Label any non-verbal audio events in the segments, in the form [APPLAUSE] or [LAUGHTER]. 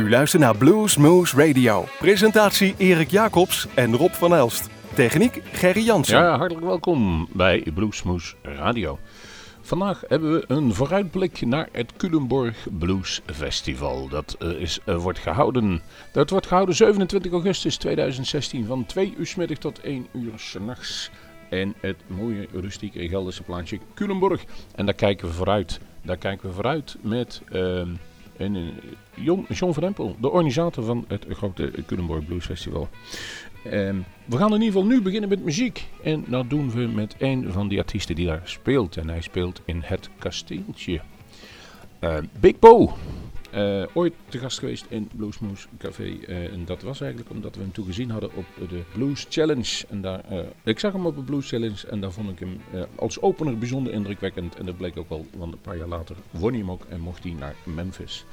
U luistert naar Blues Moose Radio. Presentatie Erik Jacobs en Rob van Elst. Techniek Gerry Jansen. Ja, hartelijk welkom bij Bluesmoes Radio. Vandaag hebben we een vooruitblik naar het Culemborg Blues Festival. Dat uh, is, uh, wordt gehouden. Dat wordt gehouden 27 augustus 2016 van 2 uur middag tot 1 uur s'nachts. En het mooie rustieke Gelderse plaatsje Culemborg. En daar kijken we vooruit. Daar kijken we vooruit met uh, een, John, John van Empel, de organisator van het grote Culemborg Blues Festival. Um, we gaan in ieder geval nu beginnen met muziek. En dat doen we met een van die artiesten die daar speelt. En hij speelt in het kasteeltje. Uh, Big Bo. Uh, ooit te gast geweest in Bluesmoose Café. Uh, en dat was eigenlijk omdat we hem toen gezien hadden op de Blues Challenge. En daar, uh, ik zag hem op de Blues Challenge en daar vond ik hem als opener bijzonder indrukwekkend. En dat bleek ook wel, want een paar jaar later won hij hem ook en mocht hij naar Memphis.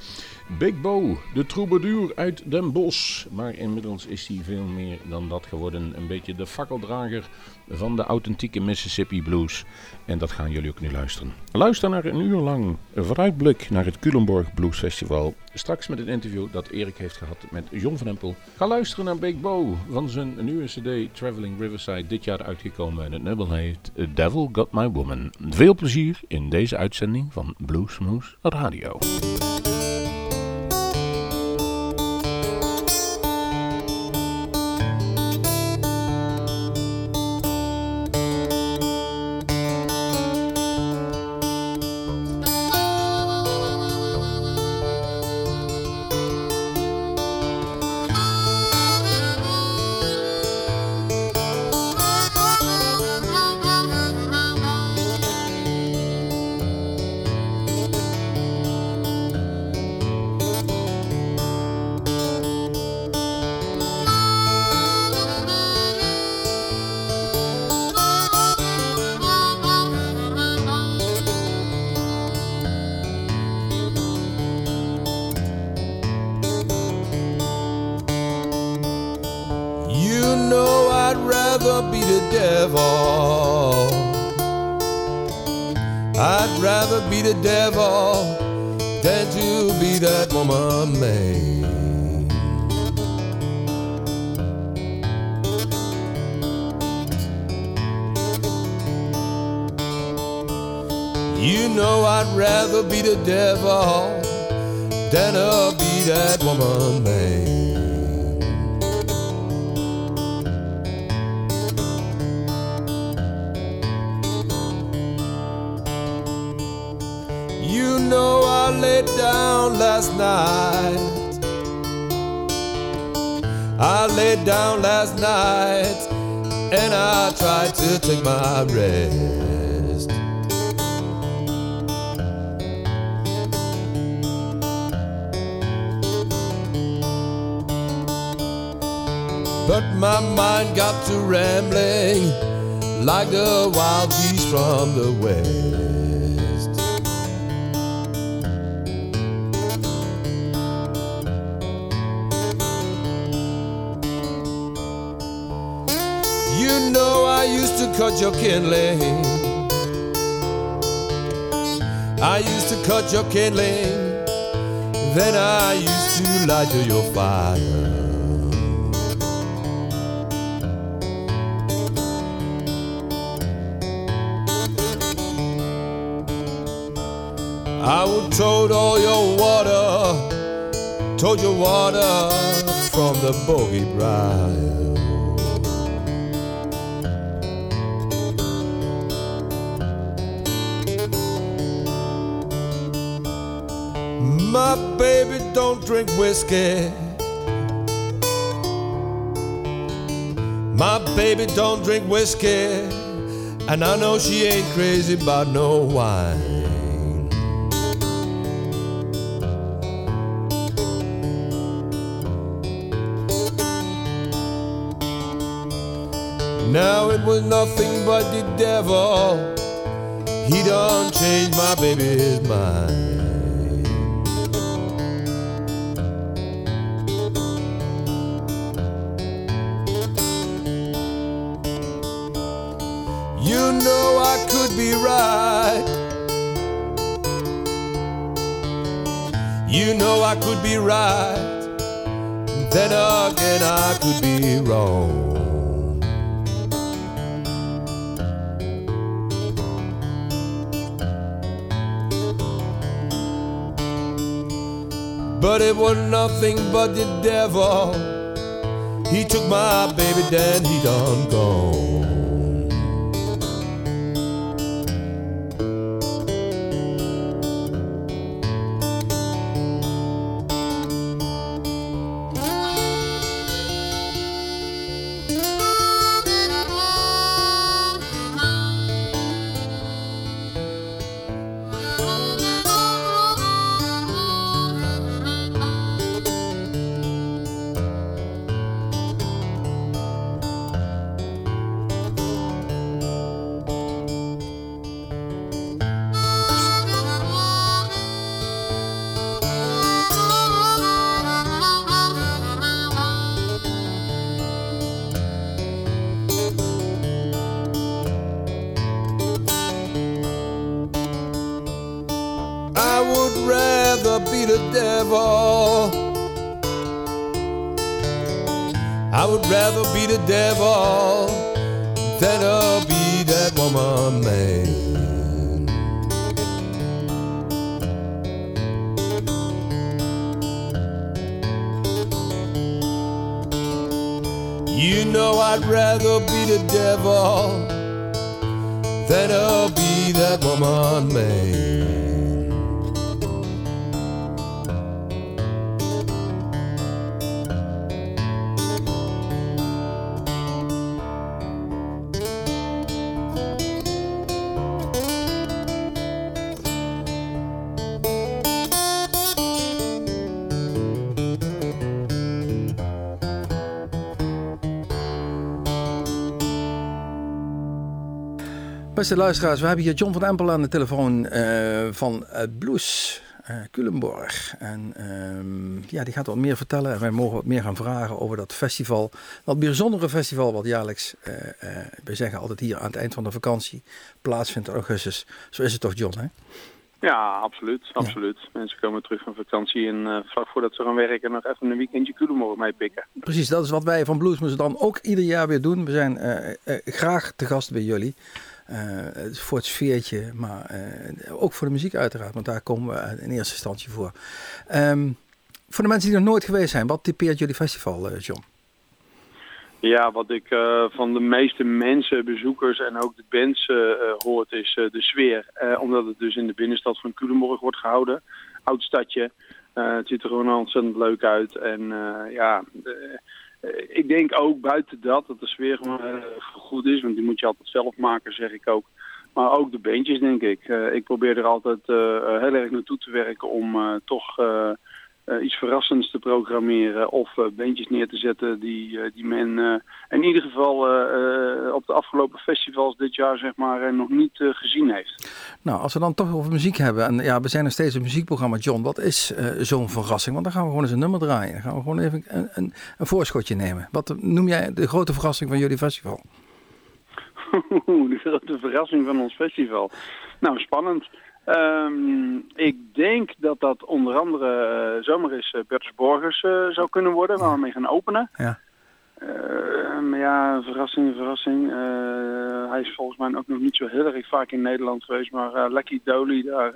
Big Bo, de troubadour uit Den Bosch. Maar inmiddels is hij veel meer dan dat geworden. Een beetje de fakkeldrager van de authentieke Mississippi Blues. En dat gaan jullie ook nu luisteren. Luister naar een uur lang een vooruitblik naar het Culemborg Blues Festival. Straks met een interview dat Erik heeft gehad met John van Empel. Ga luisteren naar Big Bo van zijn nieuwe cd Traveling Riverside. Dit jaar uitgekomen en het nummer heet Devil Got My Woman. Veel plezier in deze uitzending van Bluesmoose Radio. From the west. You know I used to cut your kindling. I used to cut your kindling. Then I used to light your fire. I would tote all your water, tote your water from the bogey briar. My baby don't drink whiskey. My baby don't drink whiskey. And I know she ain't crazy about no wine. Now it was nothing but the devil. He done changed my baby's mind. You know I could be right. You know I could be right then again I could be wrong. But it was nothing but the devil. He took my baby, then he done gone. Would rather be the devil than to be that woman man. You know I'd rather be the devil than to be that woman man. Beste luisteraars, we hebben hier John van Empel aan de telefoon eh, van uh, Blues uh, Culemborg. En ehm, ja, die gaat wat meer vertellen en wij mogen wat meer gaan vragen over dat festival. Dat bijzondere festival wat jaarlijks, we zeggen altijd hier aan het eind van de vakantie, plaatsvindt in augustus. Zo is het toch John, hè? Ja, absoluut. absoluut. Ja. Mensen komen terug van vakantie en uh, vlak voordat ze gaan werken nog even een weekendje Culemborg mee pikken. Precies, dat is wat wij van Bluesmoes dan ook ieder jaar weer doen. We zijn uh, uh, graag te gast bij jullie. Voor het sfeertje, maar ook voor de muziek uiteraard, want daar komen we in eerste instantie voor. Um, voor de mensen die nog nooit geweest zijn, wat typeert jullie festival, John? Ja, wat ik van de meeste mensen, bezoekers en ook de bands uh, hoort is de sfeer. omdat het dus in de binnenstad van Culemborg wordt gehouden. Oud stadje. het ziet er gewoon ontzettend leuk uit. En ja, ik denk ook buiten dat, dat de sfeer gewoon goed is. Want die moet je altijd zelf maken, zeg ik ook. Maar ook de bandjes, denk ik. ik probeer er altijd heel erg naartoe te werken om toch... Uh, iets verrassends te programmeren of uh, bandjes neer te zetten die, uh, die men in ieder geval op de afgelopen festivals dit jaar zeg maar nog niet gezien heeft. Nou, als we dan toch over muziek hebben en ja, we zijn nog steeds een muziekprogramma John, wat is zo'n verrassing? Want dan gaan we gewoon eens een nummer draaien. Dan gaan we gewoon even een, een, een voorschotje nemen. Wat noem jij de grote verrassing van jullie festival? [LAUGHS] de grote verrassing van ons festival? Nou, spannend. Um, ik denk dat dat onder andere uh, zomaar eens uh, Bertus Borgers uh, zou kunnen worden, waar we mee gaan openen. Ja. maar ja, verrassing, verrassing. hij is volgens mij ook nog niet zo heel erg vaak in Nederland geweest, maar Lucky Dolly, daar,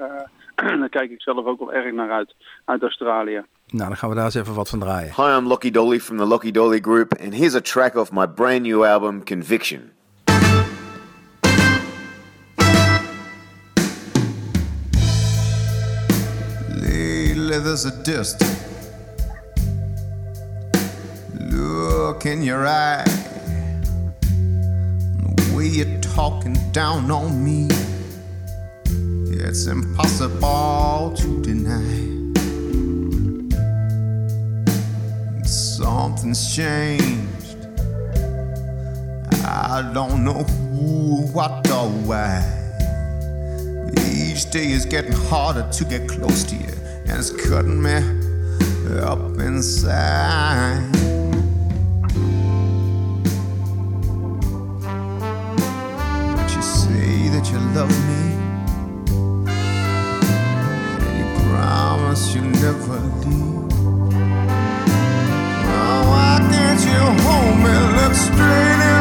[CLEARS THROAT] daar kijk ik zelf ook wel erg naar uit, uit Australië. Nou, dan gaan we daar eens even wat van draaien. Hi, I'm Lucky Dolly from the Lucky Dolly Group, and here's a track off my brand new album, Conviction. There's a dist. Look in your eye. The way you're talking down on me. It's impossible to deny. Something's changed. I don't know who, what, or why. Each day is getting harder to get close to you and it's cutting me up inside. But you say that you love me, and you promise you'll never leave. Oh, why can't you hold me? Look straight.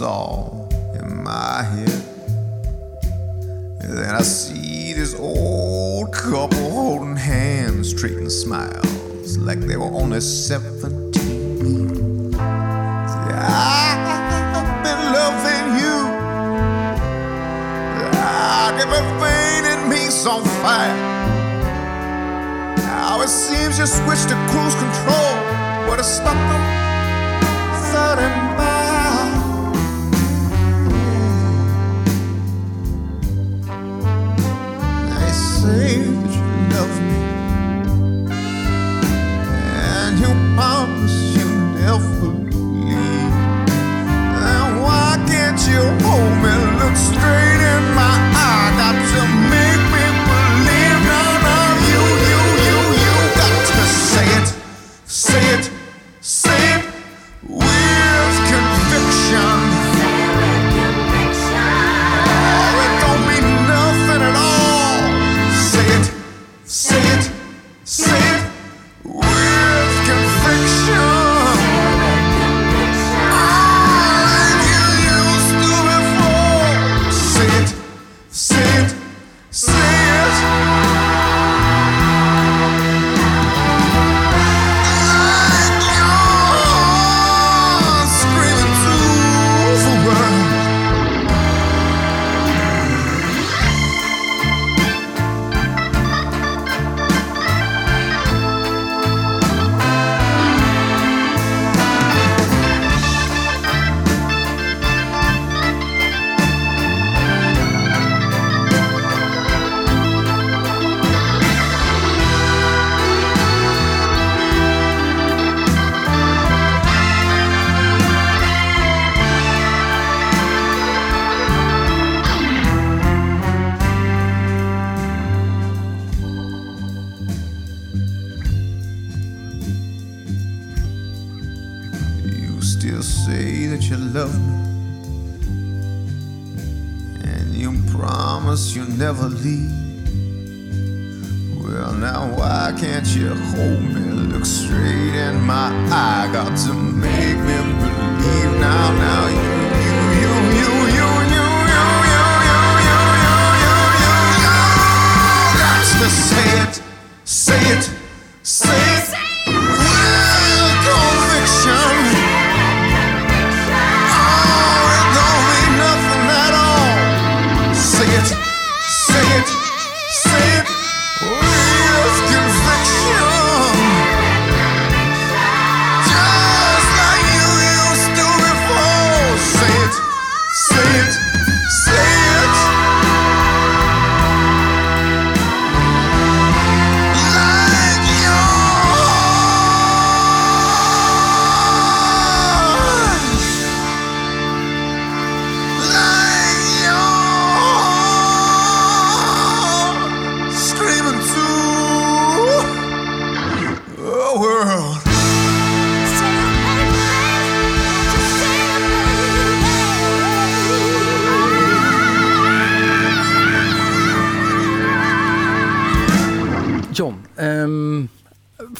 All in my head. And Then I see this old couple holding hands, trading smiles like they were only 17. Say, I've been loving you. Like everything in me's on fire. Now it seems you switched to cruise control. What a stuck them 30 straight say that you love me and you promise you'll never leave. Well, now why can't you hold me? Look straight in my eye. Got to make me believe now, now you, you, you, you. say it, say it.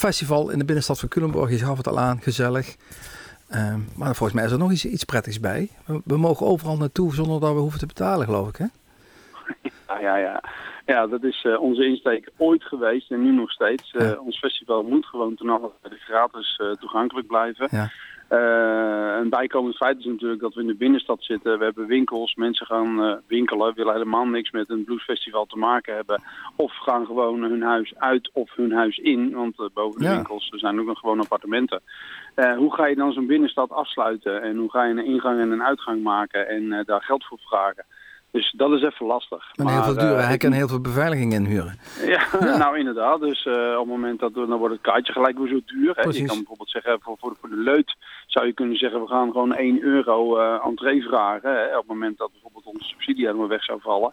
Festival in de binnenstad van Culemborg, je gaf het al aan, gezellig. Ehm, maar volgens mij is er nog iets, iets prettigs bij. We, we mogen overal naartoe zonder dat we hoeven te betalen, geloof ik, hè? [LAUGHS] Ja, ja, ja. ja dat is eh, onze insteek ooit geweest en nu nog steeds. Eh, Ja. Ons festival moet gewoon ten alle gratis eh, toegankelijk blijven. Ja. Eh, een bijkomend feit is natuurlijk dat we in de binnenstad zitten. We hebben winkels, mensen gaan eh, winkelen, willen helemaal niks met een bluesfestival te maken hebben. Of gaan gewoon hun huis uit of hun huis in, want eh, boven de Ja. winkels er zijn ook nog gewoon appartementen. Hoe ga je dan zo'n binnenstad afsluiten en hoe ga je een ingang en een uitgang maken en daar geld voor vragen? Dus dat is even lastig. En heel veel Maar, eh, en ik- heel veel beveiliging inhuren. [LAUGHS] ja, nou inderdaad. Dus eh, op het moment dat dan wordt het kaartje gelijk weer zo duur. Hè. Je kan bijvoorbeeld zeggen voor, voor, voor de leut zou je kunnen zeggen we gaan gewoon 1 euro eh entree vragen. Hè, op het moment dat bijvoorbeeld onze subsidie helemaal weg zou vallen.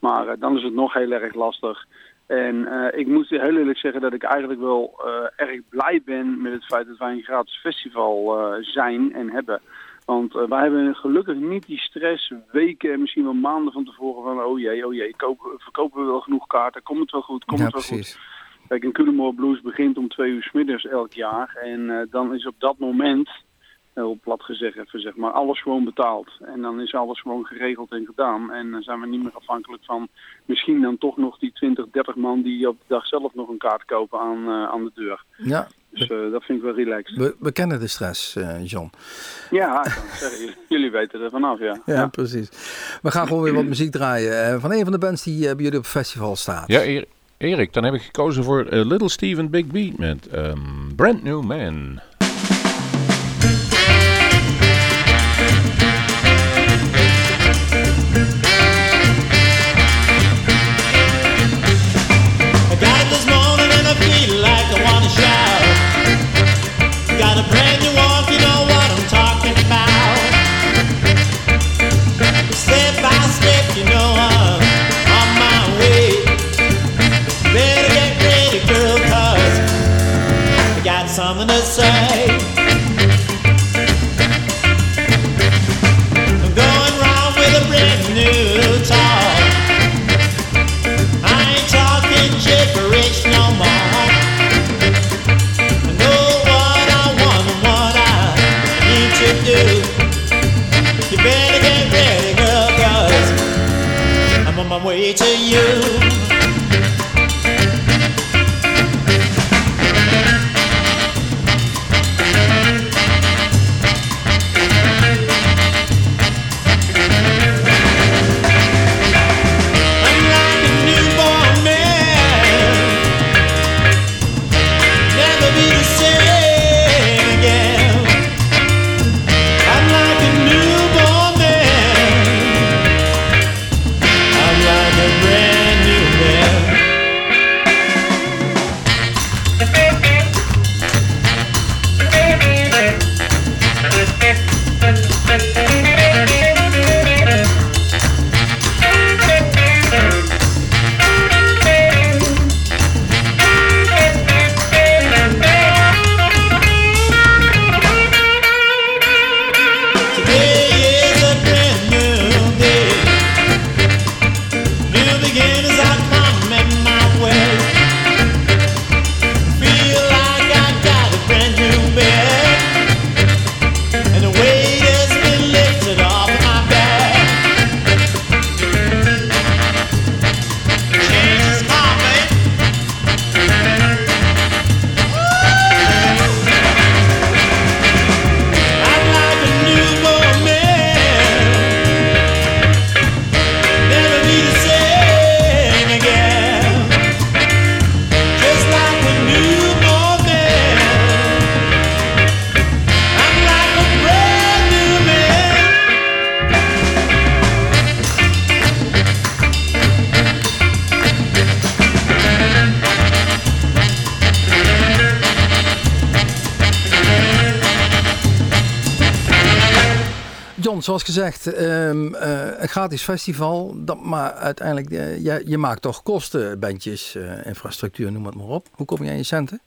Maar dan is het nog heel erg lastig. En ik moet heel eerlijk zeggen dat ik eigenlijk wel erg blij ben met het feit dat wij een gratis festival zijn en hebben. Want eh, wij hebben gelukkig niet die stress weken en misschien wel maanden van tevoren van oh jee, oh jee, kopen, verkopen we wel genoeg kaarten, komt het wel goed, komt Ja, het wel goed. Kijk, een Culemore Blues begint om twee uur 's middags elk jaar. En eh, dan is op dat moment, heel plat gezegd even zeg maar, alles gewoon betaald. En dan is alles gewoon geregeld en gedaan. En dan zijn we niet meer afhankelijk van misschien dan toch nog die 20, 30 man die op de dag zelf nog een kaart kopen aan, eh, aan de deur. Ja, Dus eh, dat vind ik wel relaxed. we, we kennen de stress, eh, John. Ja, ik kan het zeggen, jullie- weten er vanaf, ja. Ja, precies. We gaan gewoon weer wat muziek draaien eh, van een van de bands die eh, bij jullie op het festival staat. Ja, Erik, dan heb ik gekozen voor Little Steven Big Beat met ehm, Brand New Man. I'm talking about. Step by step, you know I'm on my way. Better get ready, I got something to say. I'm on my way to you. Zoals gezegd, ehm, eh, een gratis festival, dat, maar uiteindelijk, eh, je, je maakt toch kosten, bandjes, eh, infrastructuur, noem het maar op. Hoe kom je aan je centen?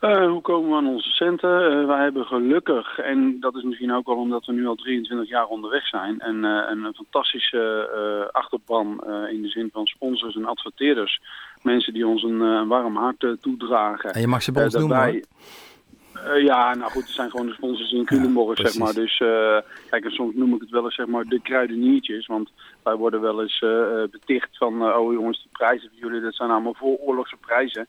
Hoe komen we aan onze centen? Wij hebben gelukkig, en dat is misschien ook wel omdat we nu al 23 jaar onderweg zijn, en, een, fantastische achterban in de zin van sponsors en adverteerders. Mensen die ons een, warm hart toedragen. En je mag ze bij ons noemen wij- Eh, ja, nou goed, het zijn gewoon de sponsors in Culemborg, zeg maar. Dus eh, kijk, en soms noem ik het wel eens, zeg maar, de kruideniertjes. Want wij worden wel eens eh, beticht van, oh jongens, die prijzen van jullie, dat zijn allemaal vooroorlogse prijzen.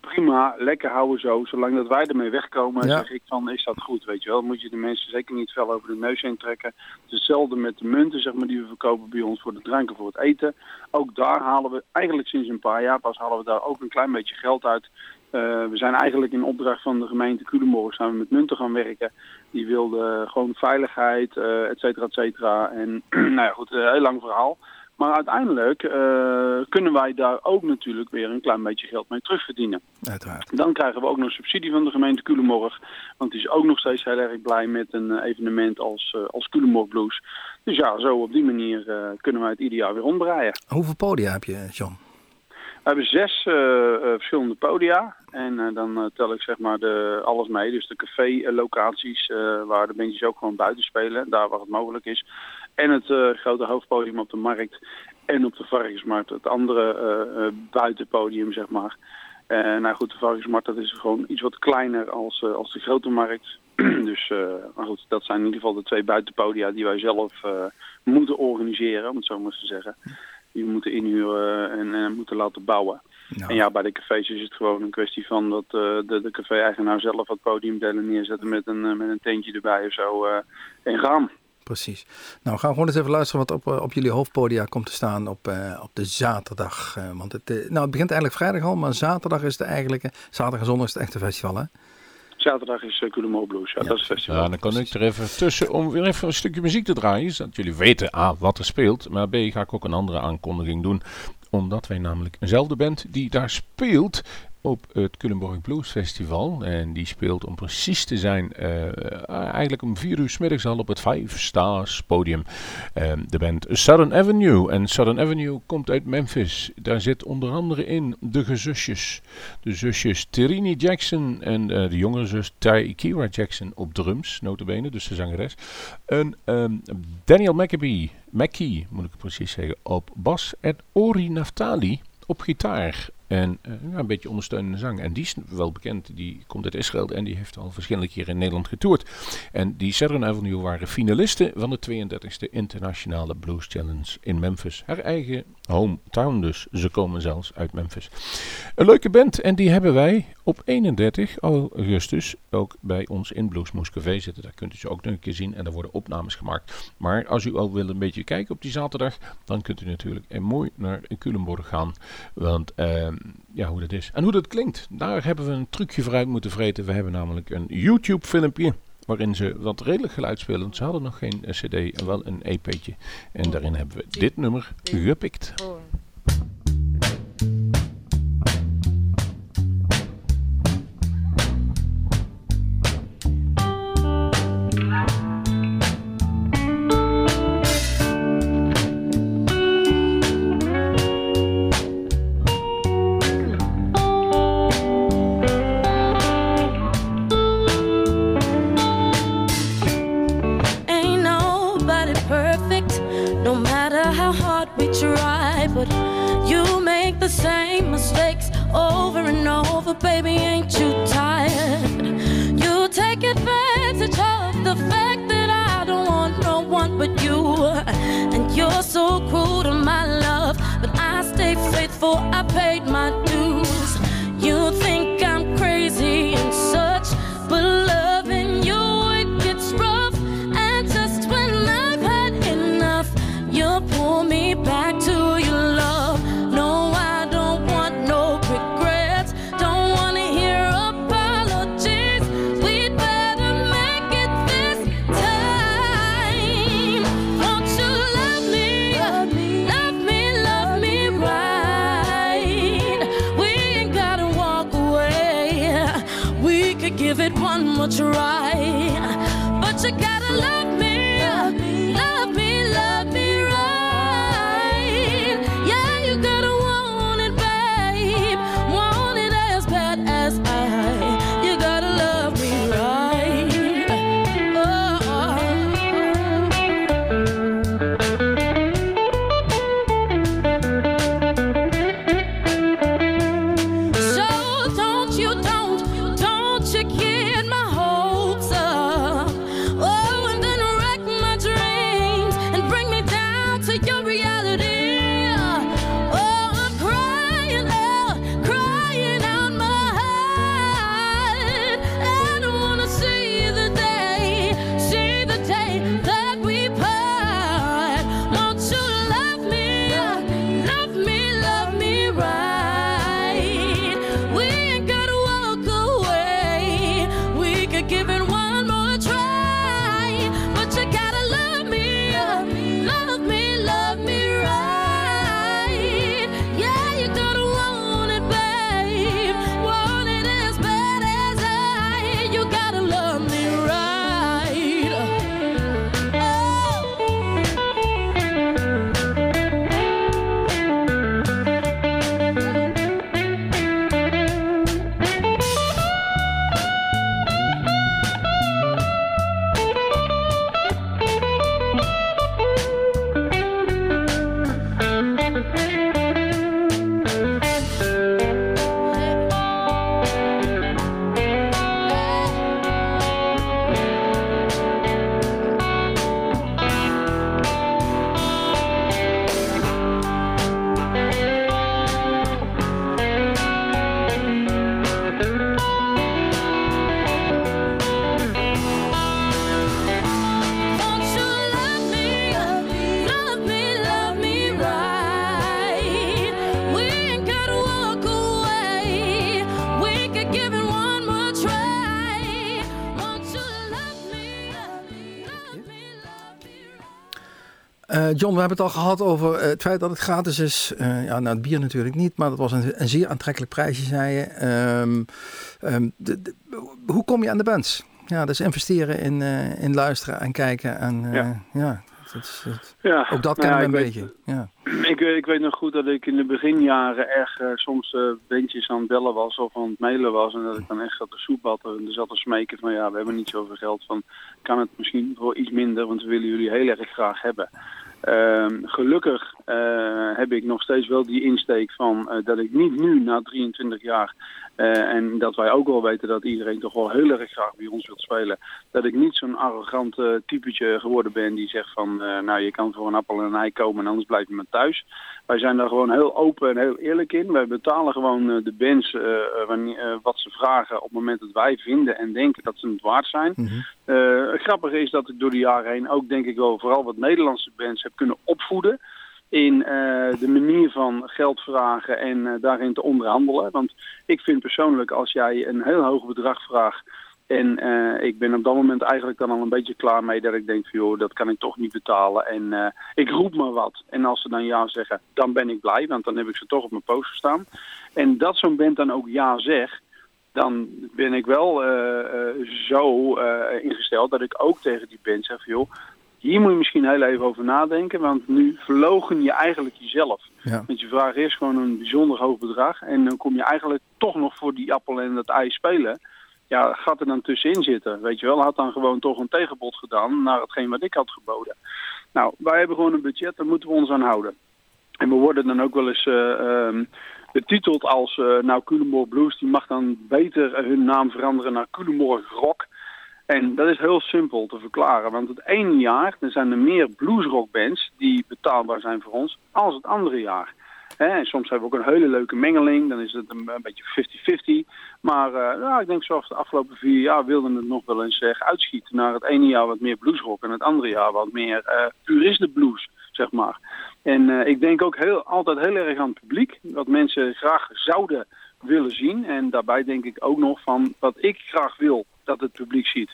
Prima, lekker houden zo. Zolang dat wij ermee wegkomen, Ja. zeg ik van, is dat goed, weet je wel. Dan moet je de mensen zeker niet fel over de neus heen trekken. Het is hetzelfde met de munten, zeg maar, die we verkopen bij ons voor de dranken, voor het eten. Ook daar halen we, eigenlijk sinds een paar jaar pas, halen we daar ook een klein beetje geld uit. Eh, we zijn eigenlijk in opdracht van de gemeente Culemborg zijn we met munten gaan werken. Die wilden gewoon veiligheid, eh et cetera, et cetera. En [CLEARS THROAT] nou ja, goed, een heel lang verhaal. Maar uiteindelijk eh, kunnen wij daar ook natuurlijk weer een klein beetje geld mee terugverdienen. Uiteraard. Dan krijgen we ook nog subsidie van de gemeente Culemborg. Want die is ook nog steeds heel erg blij met een eh, evenement als, eh, als Culemborg Blues. Dus ja, zo op die manier eh, kunnen wij het ieder jaar weer ronddraaien. Hoeveel podia heb je, John? We hebben zes eh, eh, verschillende podia. En eh, dan tel ik zeg maar de, alles mee. Dus de café-locaties waar de bandjes ook gewoon buiten spelen. Daar waar het mogelijk is. En het grote hoofdpodium op de markt. En op de varkensmarkt. Het andere buitenpodium zeg maar. Eh, nou goed, de varkensmarkt dat is gewoon iets wat kleiner als, als de grote markt. [CLEARS THROAT] dus goed, dat zijn in ieder geval de twee buitenpodia die wij zelf moeten organiseren. Om het zo maar eens te zeggen. Die we moeten inhuren en, en moeten laten bouwen. Nou, En ja, bij de cafés is het gewoon een kwestie van dat eh, de, de café-eigenaar zelf wat podiumdelen neerzetten met een, eh, met een tentje erbij of zo. eh, en gaan. Precies. Nou, gaan we gewoon eens even luisteren wat op, op jullie hoofdpodia komt te staan op, op de zaterdag. Want het, nou, het begint eigenlijk vrijdag al, maar zaterdag is het eigenlijk, zaterdag en zondag is het echte festival, hè? Zaterdag is uh, Culemborg Blues. Ja, Ja, dat is het festival. Ja, dan kan ik er even tussen om weer even een stukje muziek te draaien. Zodat jullie weten A, wat er speelt. Maar B, ga ik ook een andere aankondiging doen. Omdat wij namelijk eenzelfde band die daar speelt op het Culemborg Blues Festival. En die speelt om precies te zijn eh, eigenlijk om vier uur middags al op het Five Stars podium. Ehm, de band Southern Avenue. En Southern Avenue komt uit Memphis. Daar zit onder andere in de gezusjes. De zusjes Terini Jackson en eh, de jongere zus Kira Jackson op drums, notabene, dus de zangeres. En ehm, Daniel Maccabee, Mackie moet ik precies zeggen, op bas. En Ori Naftali op gitaar. En eh, een beetje ondersteunende zang. En die is wel bekend. Die komt uit Israël en die heeft al verschillende keren in Nederland getoerd. En die Southern Avenue waren finalisten van de 32e Internationale Blues Challenge in Memphis. Haar eigen hometown dus. Ze komen zelfs uit Memphis. Een leuke band. En die hebben wij op 31 augustus ook bij ons in Bluesmoes Café zitten. Daar kunt u ze ook nog een keer zien. En daar worden opnames gemaakt. Maar als u al wil een beetje kijken op die zaterdag. Dan kunt u natuurlijk mooi naar Culemborg gaan. Want ehm, ja, hoe dat is. En hoe dat klinkt. Daar hebben we een trucje vooruit moeten vreten. We hebben namelijk een YouTube filmpje. Waarin ze wat redelijk geluid spelen. Want ze hadden nog geen eh, cd en wel een EP'tje. En daarin hebben we dit nummer gepikt. John, we hebben het al gehad over eh, het feit dat het gratis is. Eh, ja, nou, het bier natuurlijk niet, maar dat was een, een zeer aantrekkelijk prijsje, zei je. De- de- hoe kom je aan de bands? Ja, dus investeren in, eh, in luisteren en kijken. En, eh, ja. Ja. dat is, dat- Ja, ook dat nou kennen ja, we een weet- beetje. Ja. Ik, eh, ik weet nog goed dat ik in de beginjaren erg eh, soms eh bandjes aan het bellen was of aan het mailen was. En dat ik dan echt zat te soepatten en er zat te smeken van ja, we hebben niet zoveel geld. Van, kan het misschien voor iets minder, want we willen jullie heel erg graag hebben. Ehm, gelukkig eh, heb ik nog steeds wel die insteek van eh, dat ik niet nu na 23 jaar eh, en dat wij ook wel weten dat iedereen toch wel heel erg graag bij ons wilt spelen. Dat ik niet zo'n arrogant eh, typetje geworden ben die zegt van eh, nou je kan voor een appel en een ei komen en anders blijf je maar thuis. Wij zijn daar gewoon heel open en heel eerlijk in. Wij betalen gewoon de bands wanneer, wat ze vragen op het moment dat wij vinden en denken dat ze het waard zijn. Eh, het grappige is dat ik door de jaren heen ook denk ik wel vooral wat Nederlandse bands heb kunnen opvoeden in eh, de manier van geld vragen en eh, daarin te onderhandelen. Want ik vind persoonlijk als jij een heel hoog bedrag vraagt en eh, ik ben op dat moment eigenlijk dan al een beetje klaar mee dat ik denk van joh, dat kan ik toch niet betalen. En ik roep maar wat. En als ze dan ja zeggen, dan ben ik blij, want dan heb ik ze toch op mijn poster staan. En dat zo'n band dan ook ja zegt, dan ben ik wel zo ingesteld dat ik ook tegen die band zeg joh, hier moet je misschien heel even over nadenken, want nu verlogen je eigenlijk jezelf. Ja. Want je vraagt eerst gewoon een bijzonder hoog bedrag en dan kom je eigenlijk toch nog voor die appel en dat ei spelen. Ja, gaat er dan tussenin zitten, weet je wel. Had dan gewoon toch een tegenbod gedaan naar hetgeen wat ik had geboden. Nou, wij hebben gewoon een budget, daar moeten we ons aan houden. En we worden dan ook wel eens ehm, betiteld als, eh nou, Culemborg Blues, die mag dan beter hun naam veranderen naar Culemborg Rock. En dat is heel simpel te verklaren, want het ene jaar er zijn er meer bluesrockbands die betaalbaar zijn voor ons, als het andere jaar. En soms hebben we ook een hele leuke mengeling, dan is het een, beetje 50-50. Maar eh, ik denk zoals de afgelopen vier jaar wilden het nog wel eens eh, uitschieten naar het ene jaar wat meer bluesrock en het andere jaar wat meer eh puriste blues, zeg maar. En ik denk ook heel, altijd heel erg aan het publiek, wat mensen graag zouden willen zien. En daarbij denk ik ook nog van wat ik graag wil dat het publiek ziet.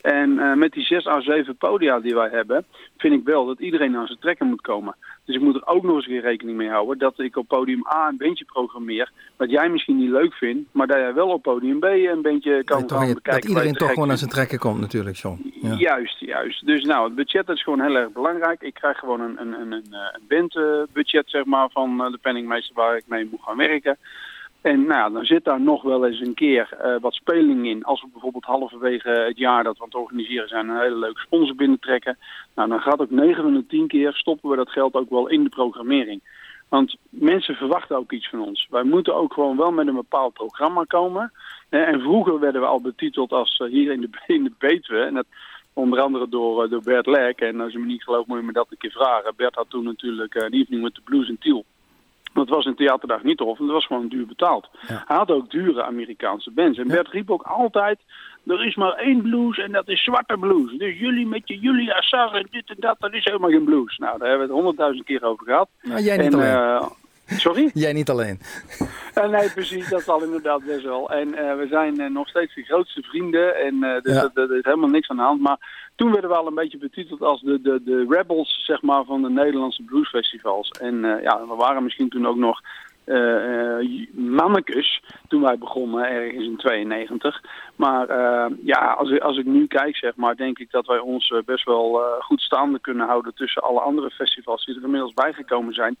En eh, met die zes à zeven podia die wij hebben, vind ik wel dat iedereen aan zijn trekken moet komen. Dus ik moet er ook nog eens weer rekening mee houden dat ik op podium A een bandje programmeer, wat jij misschien niet leuk vindt, maar dat jij wel op podium B een bandje kan Dat, gaan dat bekijken. iedereen je te toch gewoon aan zijn trekken komt natuurlijk, John. Ja. Juist, juist. Dus nou, het budget is gewoon heel erg belangrijk. Ik krijg gewoon een, een, een, een, eh, bandbudget zeg maar, van eh, de penningmeester waar ik mee moet gaan werken. En nou dan zit daar nog wel eens een keer eh, wat speling in. Als we bijvoorbeeld halverwege het jaar dat we aan het organiseren zijn een hele leuke sponsor binnentrekken. Nou, dan gaat ook 9 van de 10 keer stoppen we dat geld ook wel in de programmering. Want mensen verwachten ook iets van ons. Wij moeten ook gewoon wel met een bepaald programma komen. Hè, En vroeger werden we al betiteld als eh, hier in de, [LAUGHS] in de. En dat onder andere door, eh, door Bert Lek. En als je me niet gelooft moet je me dat een keer vragen. Bert had toen natuurlijk eh, een evening met de blues in Tiel. Dat was in Theaterdag niet of, en dat was gewoon duur betaald. Hij had ook dure Amerikaanse bands. En Bert riep ook altijd, er is maar één blues en dat is zwarte blues. Dus jullie met je Julia Sar en dit en dat, dat is helemaal geen blues. Nou, daar hebben we het honderdduizend keer over gehad. Nou, jij niet en, sorry? Jij niet alleen. Eh, nee, precies, dat zal inderdaad best wel. En eh, we zijn eh, nog steeds de grootste vrienden. En dus Ja. er is helemaal niks aan de hand. Maar toen werden we al een beetje betiteld als de, de, de rebels zeg maar, van de Nederlandse bluesfestivals. En ja, we waren misschien toen ook nog mannekes toen wij begonnen, ergens in 92. Maar eh, ja, als, ik- als ik nu kijk, zeg maar, denk ik dat wij ons best wel goed staande kunnen houden tussen alle andere festivals die er inmiddels bijgekomen zijn.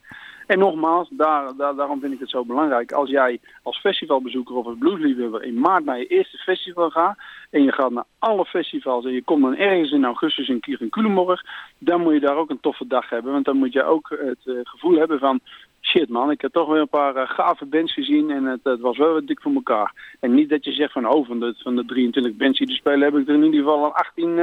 En nogmaals, daar, daar, daarom vind ik het zo belangrijk. Als jij als festivalbezoeker of als bluesliefhebber in maart naar je eerste festival gaat... en je gaat naar alle festivals en je komt dan ergens in augustus in Kier en Culemborg... dan moet je daar ook een toffe dag hebben. Want dan moet je ook het gevoel hebben van... shit man, ik heb toch weer een paar eh, gave bands gezien en het, het was wel wat dik voor elkaar. En niet dat je zegt van, oh, van de, van de 23 bands die er spelen... heb ik er in ieder geval al 18, eh,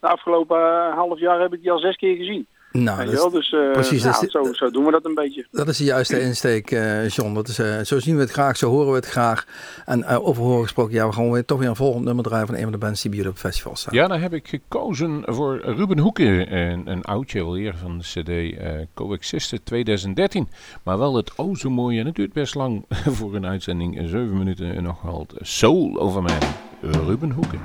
de afgelopen eh, half jaar heb ik die al zes keer gezien. Nou, dat is- Dus eh, precies, dat nou, is- zo, zo doen we dat een beetje. Dat is de juiste [CLEARS THROAT] insteek, eh, John. Dat is, eh, zo zien we het graag, zo horen we het graag. En eh, over horen gesproken, ja, we gaan weer, toch weer een volgend nummer draaien van een van de bands die bij jullie op het festival staan. Ja, dan heb ik gekozen voor Ruben Hoeken. Een, een oudje alweer van de CD eh Coexiste 2013. Maar wel het o zo mooie. En het duurt best lang [LAUGHS] voor een uitzending. 7 minuten en nog halt. Soul over Man. Ruben Hoeken.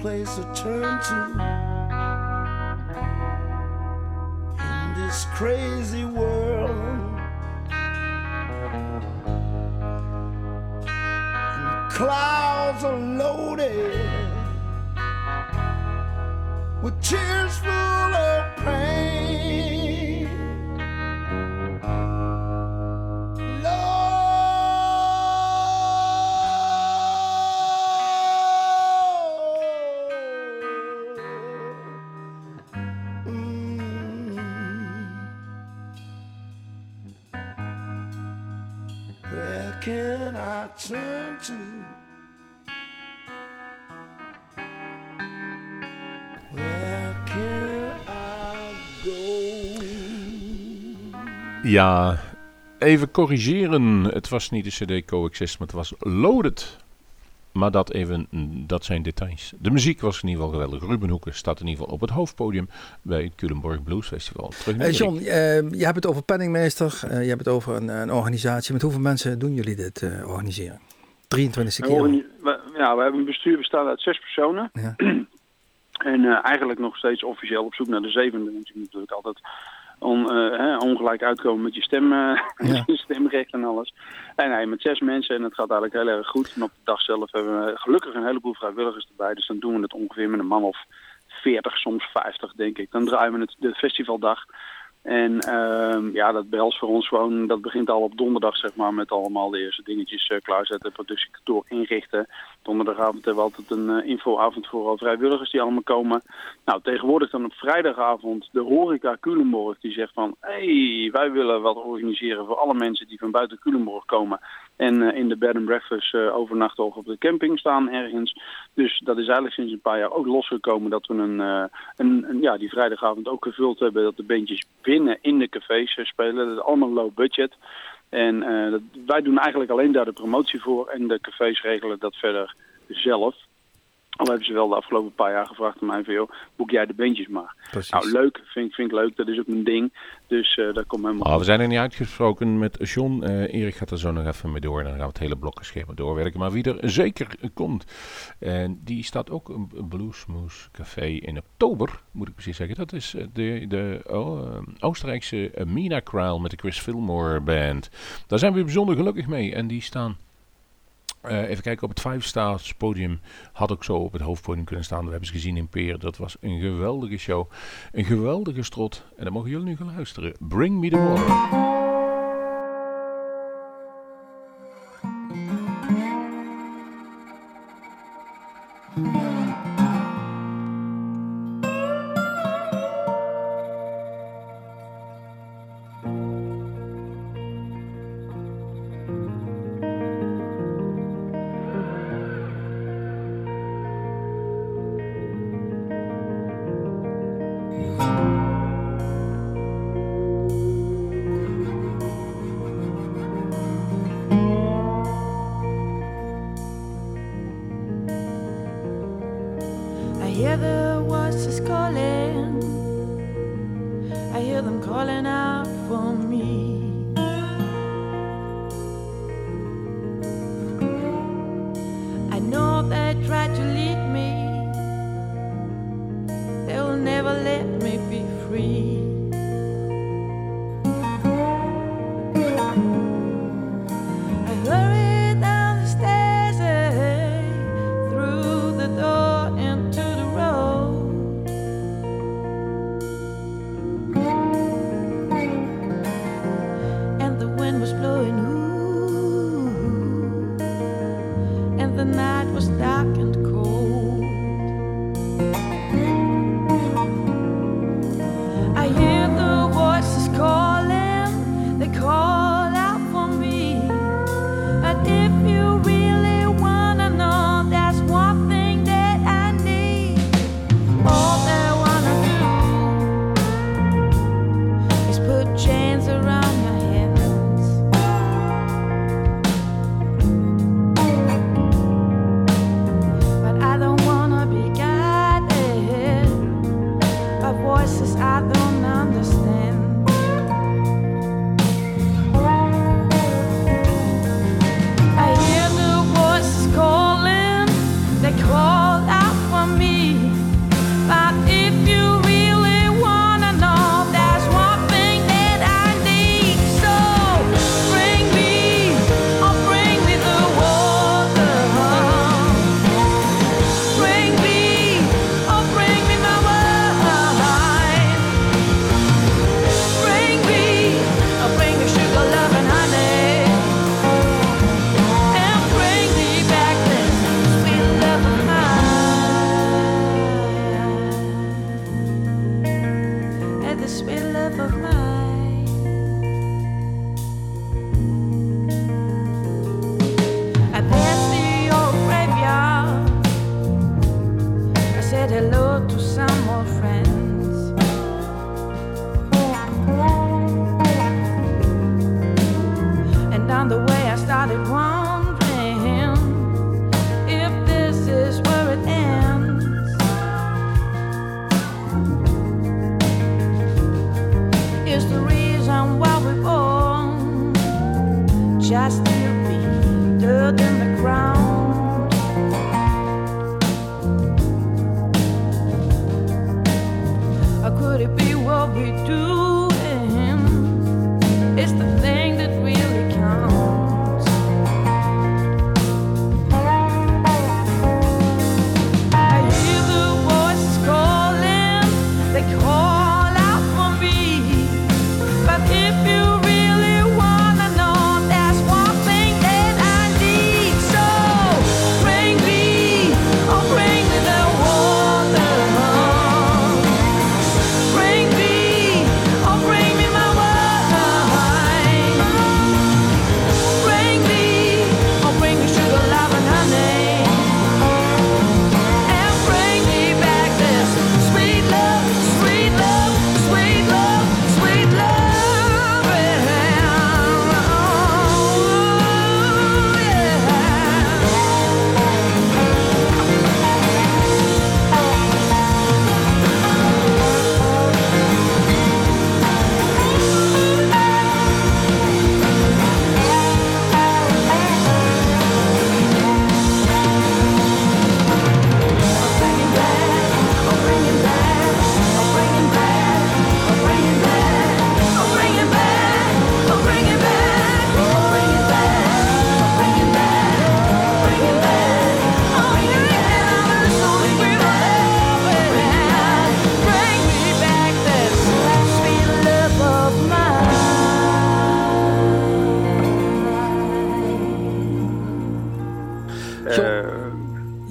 Place to turn to Ja, even corrigeren. Het was niet de CD Coexist, maar het was Loaded. Maar dat even, dat zijn details. De muziek was in ieder geval geweldig. Ruben Hoeken staat in ieder geval op het hoofdpodium bij het Culemborg Blues Festival. Terug naar Hey John, Erik. eh, je hebt het over penningmeester, eh, je hebt het over een, een organisatie. Met hoeveel mensen doen jullie dit eh, organiseren? 23e We keer. organi- we- ja, we hebben een bestuur bestaat uit zes personen. Ja. [CLEARS THROAT] En eh, eigenlijk nog steeds officieel op zoek naar de zevende. Want je moet natuurlijk altijd on, eh, hè, ongelijk uitkomen met je, stem, eh, [LAUGHS] Ja. je [LAUGHS] stemrecht en alles. En nee, met zes mensen en het gaat eigenlijk heel erg goed. En op de dag zelf hebben we gelukkig een heleboel vrijwilligers erbij. Dus dan doen we het ongeveer met een man of 40, soms 50 denk ik. Dan draaien we het de festivaldag. En ehm, ja, dat behelst voor ons gewoon, dat begint al op donderdag zeg maar met allemaal de eerste dingetjes eh, klaarzetten, productiekantoor inrichten. Donderdagavond hebben we altijd een eh, infoavond voor al vrijwilligers die allemaal komen. Nou, tegenwoordig dan op vrijdagavond de horeca Culemborg die zegt van, hey, wij willen wat organiseren voor alle mensen die van buiten Culemborg komen. En eh, in de bed and breakfast eh, overnachten of op de camping staan ergens. Dus dat is eigenlijk sinds een paar jaar ook losgekomen dat we een, een, ja, die vrijdagavond ook gevuld hebben. Dat de bandjes binnen in de cafés spelen. Dat is allemaal low budget. En eh, wij doen eigenlijk alleen daar de promotie voor. En de cafés regelen dat verder zelf. Al hebben ze wel de afgelopen paar jaar gevraagd aan mij van, joh, boek jij de bandjes maar. Precies. Nou, leuk, vind, ik- vind ik leuk. Dat is ook mijn ding. Dus eh dat komt helemaal Ah, we zijn er niet uitgesproken met John. Eh, Erik gaat er zo nog even mee door. En dan gaan we het hele blokkenschema doorwerken. Maar wie er zeker komt. En die staat ook een Bluesmoose Café in oktober, moet ik precies zeggen. Dat is eh, de, de oh, eh, Oostenrijkse eh, Mina Kraal met de Chris Fillmore Band. Daar zijn we bijzonder gelukkig mee. En die staan... eh, even kijken, op het Five Stars podium had ook zo op het hoofdpodium kunnen staan. We hebben ze gezien in Peer. Dat was een geweldige show. Een geweldige strot. En dan mogen jullie nu gaan luisteren. Bring me the water.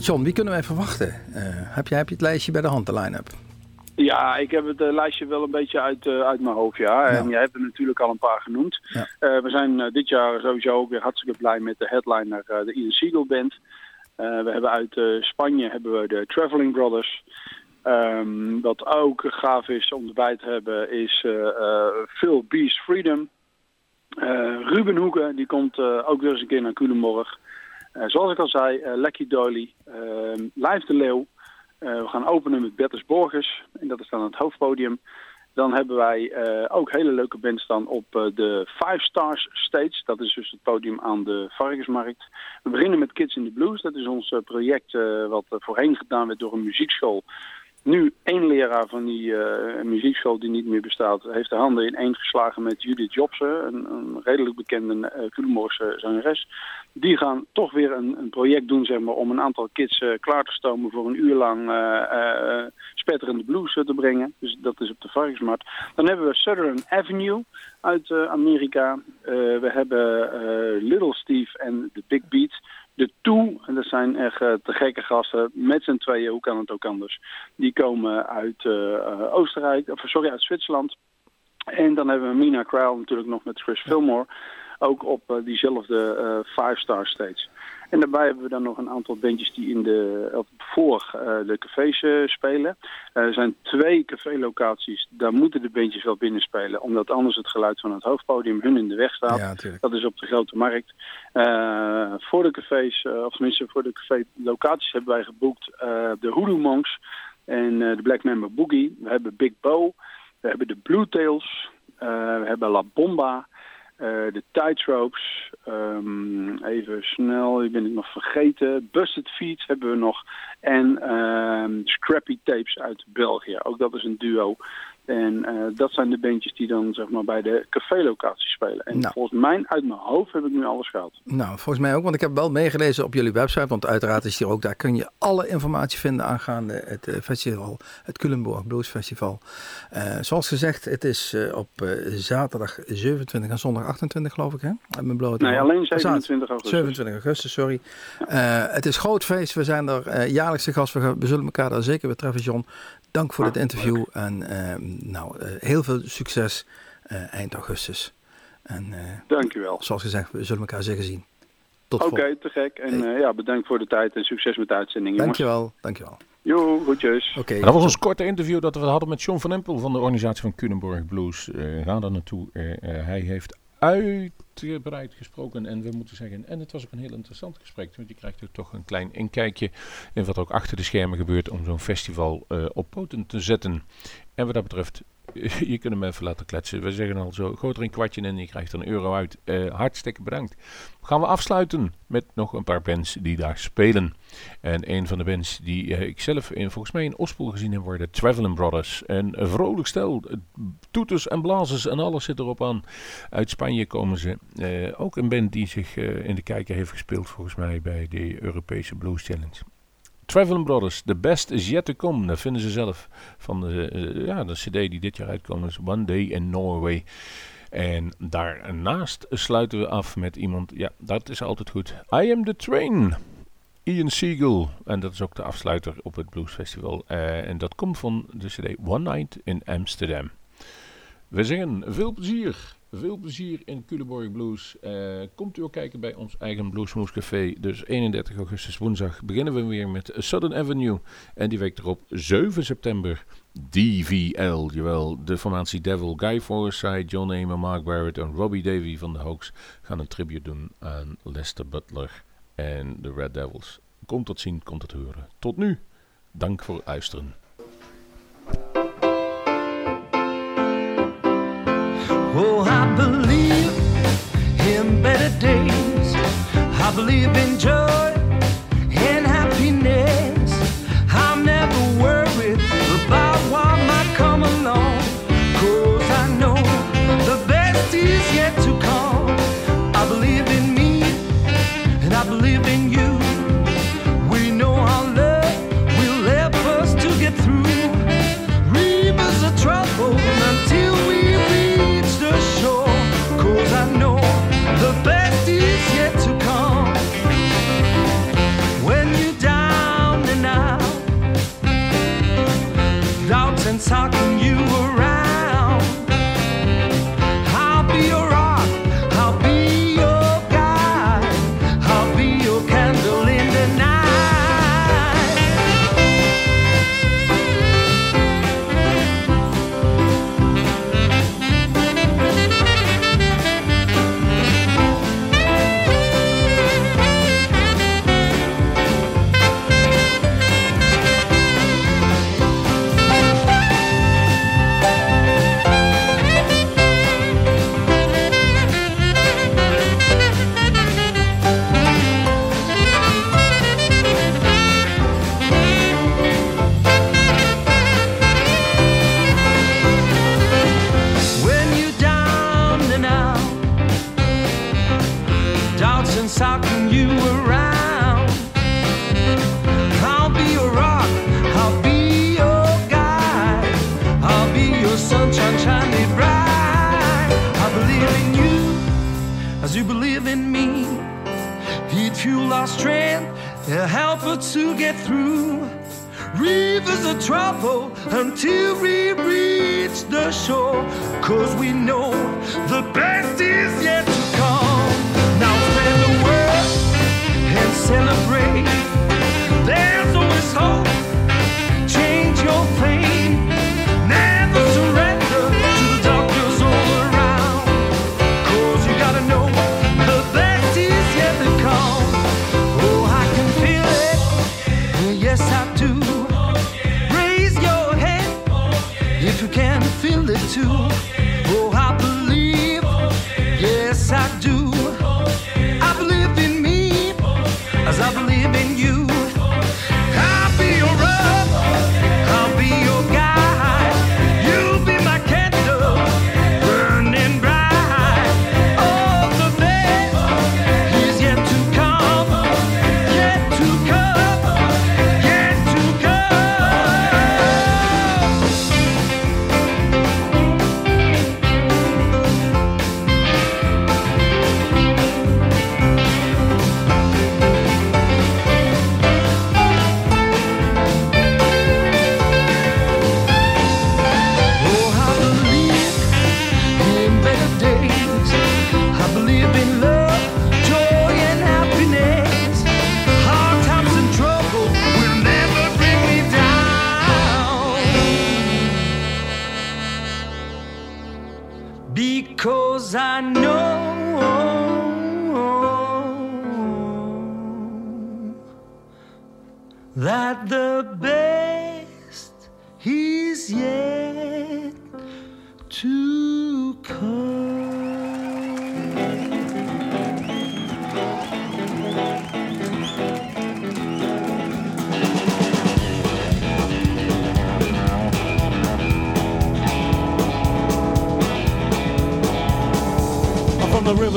John, wie kunnen wij verwachten? Eh, heb, jij, heb je het lijstje bij de hand, de line-up? Ja, ik heb het eh, lijstje wel een beetje uit, eh, uit mijn hoofd, ja. En jij hebt er natuurlijk al een paar genoemd. Ja. We zijn dit jaar sowieso ook weer hartstikke blij met de headliner, de Ian Siegel Band. We hebben uit Spanje hebben we de Traveling Brothers. Ehm, wat ook gaaf is om erbij te hebben is Phil Beast Freedom. Ruben Hoeken, die komt ook weer eens een keer naar Culemborg. Eh, zoals ik al zei, eh Lecky Dolly, ehm Live de Leeuw. Eh, we gaan openen met Bertus Borgers. En dat is dan het hoofdpodium. Dan hebben wij ook hele leuke bands dan op de Five Stars Stage. Dat is dus het podium aan de Varkensmarkt. We beginnen met Kids in the Blues. Dat is ons project wat voorheen gedaan werd door een muziekschool. Nu één leraar van die eh, muziekschool die niet meer bestaat, heeft de handen in één geslagen met Judith Jobsen, een, een redelijk bekende uh, zangeres. Die gaan toch weer een, een project doen zeg maar, om een aantal kids eh, klaar te stomen voor een uur lang eh, spetterende blues te brengen. Dus dat is op de Varkensmarkt. Dan hebben we Southern Avenue uit Amerika. We hebben Little Steve en The Big Beat. De Toe, en dat zijn echt eh, te gekke gasten, met z'n tweeën, hoe kan het ook anders. Die komen uit eh, Oostenrijk, of sorry, uit Zwitserland. En dan hebben we Mina Crowell natuurlijk nog met Chris Fillmore. Ook op eh, diezelfde Five Star Stage. En daarbij hebben we dan nog een aantal bandjes die in de, voor eh, de cafés eh, spelen. Eh, er zijn twee cafélocaties, daar moeten de bandjes wel binnen spelen. Omdat anders het geluid van het hoofdpodium hun in de weg staat. Ja. Dat is op de Grote Markt. Voor de cafés, of tenminste voor de café-locaties hebben wij geboekt de Hoodoo Monks en de Black Member Boogie. We hebben Big Bow, we hebben de Blue Tails, we hebben La Bomba, de Tightropes, ehm, even snel, die ben ik nog vergeten. Busted Feet hebben we nog en ehm, Scrappy Tapes uit België. Ook dat is een duo. En eh, dat zijn de bandjes die dan zeg maar bij de cafélocaties spelen. En Nou. volgens mij, uit mijn hoofd, heb ik nu alles gehad. Nou, volgens mij ook, want ik heb wel meegelezen op jullie website, want uiteraard is hier ook, daar kun je alle informatie vinden aangaande het eh, festival, het Culemborg Blues Festival. Eh, zoals gezegd, het is op zaterdag 27 en zondag 28 geloof ik, hè? Uit mijn blote Nee, alleen Zaterdag. 27 augustus. 27 augustus, sorry. Het is groot feest, we zijn er jaarlijks te gast, we, zullen elkaar daar zeker weer treffen, John. Dank voor Ah, dit interview en ehm, nou, eh, heel veel succes eh, eind augustus. En eh, Dankjewel. zoals gezegd, we zullen elkaar zeker zien. Tot Oké, te gek. En eh, ja, bedankt voor de tijd en succes met de uitzending, jongens. Dankjewel, dankjewel. Jo, goedjes. Oké. En dat was ons korte interview dat we hadden met John van Empel van de organisatie van Culemborg Blues. Eh, ga daar naartoe. Eh, eh, hij heeft uitgebreid gesproken en we moeten zeggen, en het was ook een heel interessant gesprek, want je krijgt ook toch een klein inkijkje in wat ook achter de schermen gebeurt om zo'n festival eh, op poten te zetten. En wat dat betreft, [LAUGHS] je kunt hem even laten kletsen. We zeggen al zo, gooi er een kwartje in en je krijgt er een euro uit. Eh, hartstikke bedankt. Gaan we afsluiten met nog een paar bands die daar spelen. En een van de bands die eh, ik zelf in, volgens mij in Ospel gezien heb worden, Traveling Brothers. Een vrolijk stel, toeters en blazers en alles zit erop aan. Uit Spanje komen ze. Eh, ook een band die zich eh, in de kijker heeft gespeeld volgens mij bij de Europese Blues Challenge. Traveling Brothers, The Best Is Yet To Come. Dat vinden ze zelf van de, eh, ja, de cd die dit jaar uitkomt. is One Day in Norway. En daarnaast sluiten we af met iemand, ja, dat is altijd goed. I Am The Train. Ian Siegel. En dat is ook de afsluiter op het Blues Festival. En dat komt van de CD One Night in Amsterdam. We zeggen veel plezier. Veel plezier in Culemborg Blues. Eh, komt u ook kijken bij ons eigen Bluesmoes Café. Dus 31 augustus woensdag beginnen we weer met Southern Avenue. En die week erop 7 september DVL. Jawel, de formatie Devil. Guy Forsyth, John Amer, Mark Barrett en Robbie Davy van de Hoax gaan een tribute doen aan Lester Butler en de Red Devils. Komt tot zien, komt tot horen. Tot nu, dank voor het luisteren. Believe in better days. I believe in joy and happiness. I'm never worried about what might come along. Cause I know the best is yet to come. I believe in me and I believe in you. Fuel our strength, a helper to get through rivers of trouble until we reach the shore. Cause we know the best is yet to come. Now spread the word and celebrate. There's always hope.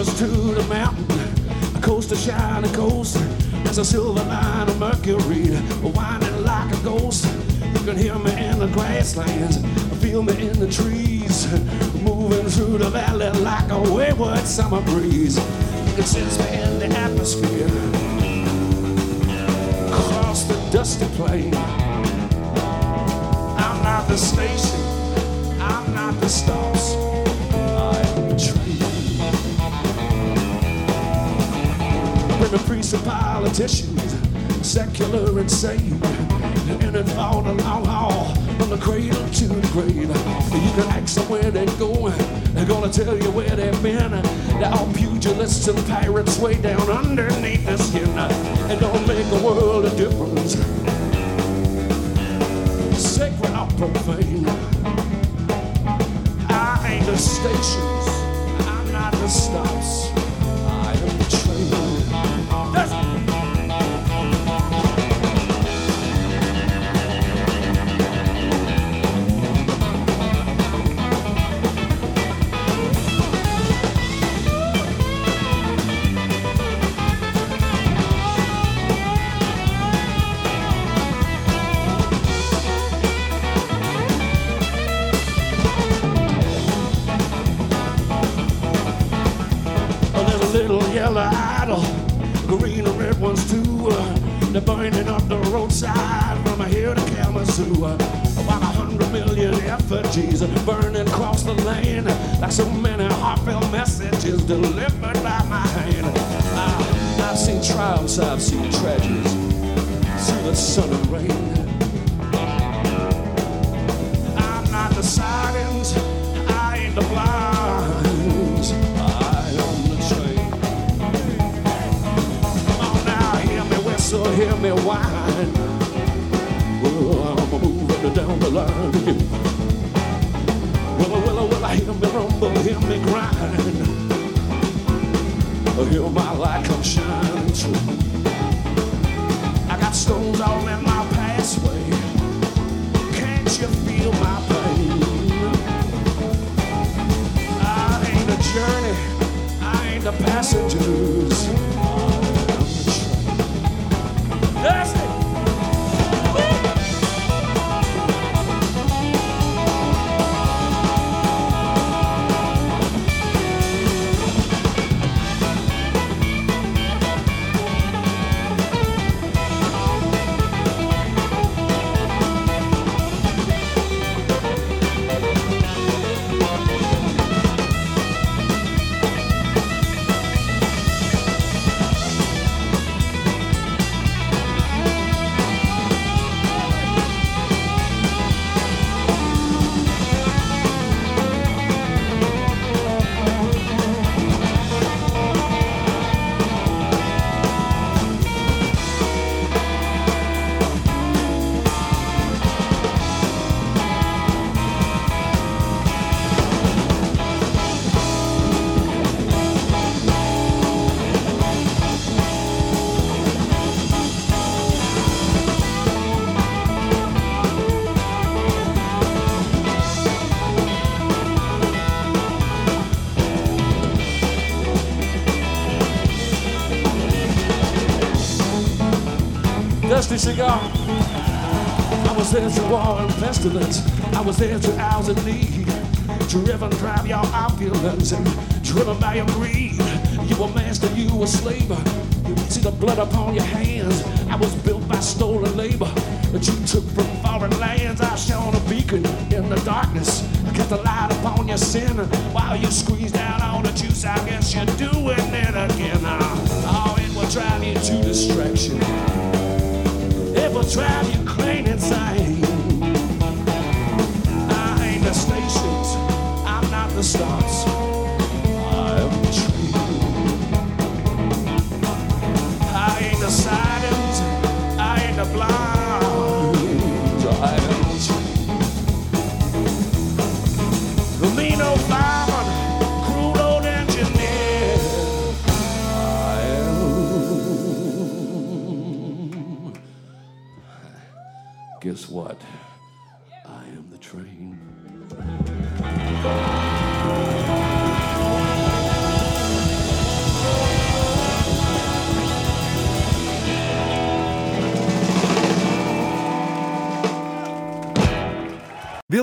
Rivers to the mountain, coast to shining coast. There's a silver line of Mercury, winding like a ghost. You can hear me in the grasslands, feel me in the trees, moving through the valley like a wayward summer breeze. You can sense me in the atmosphere, across the dusty plain. I'm not the station, I'm not the stops. Priests, and politicians, secular and sane, and it all the long haul from the cradle to the grave. You can ask them where they're going, they're gonna tell you where they've been. They're all pugilists and pirates way down underneath the skin, and don't make a world of difference. Sacred or profane. I ain't a stations, idol, green and red ones too. They're burning up the roadside from here to Kalamazoo. About a hundred million effigies burning across the land, like so many heartfelt messages delivered by my hand. I, I've seen triumphs, I've seen tragedies through the sun and rain. I'm not the silence, I ain't the blinds. Hear me whine. Well, I'm moving down the line. Well, well, well, I hear me rumble, hear me grind. Hear my light come shining through. I got stones all in my pathway. Can't you feel my pain? I ain't a journey, I ain't the passengers. I'm the train. Cigar. I was there to war and pestilence. I was there to hours of need. Driven, drive your opulence and driven by your greed. You were master, you were slave. You see the blood upon your hands. I was built by stolen labor that you took from foreign lands. I shone a beacon in the darkness. I kept the light upon your sin while you squeezed out all the juice. I guess you're doing it again. Oh, it will drive you to distraction. Stars.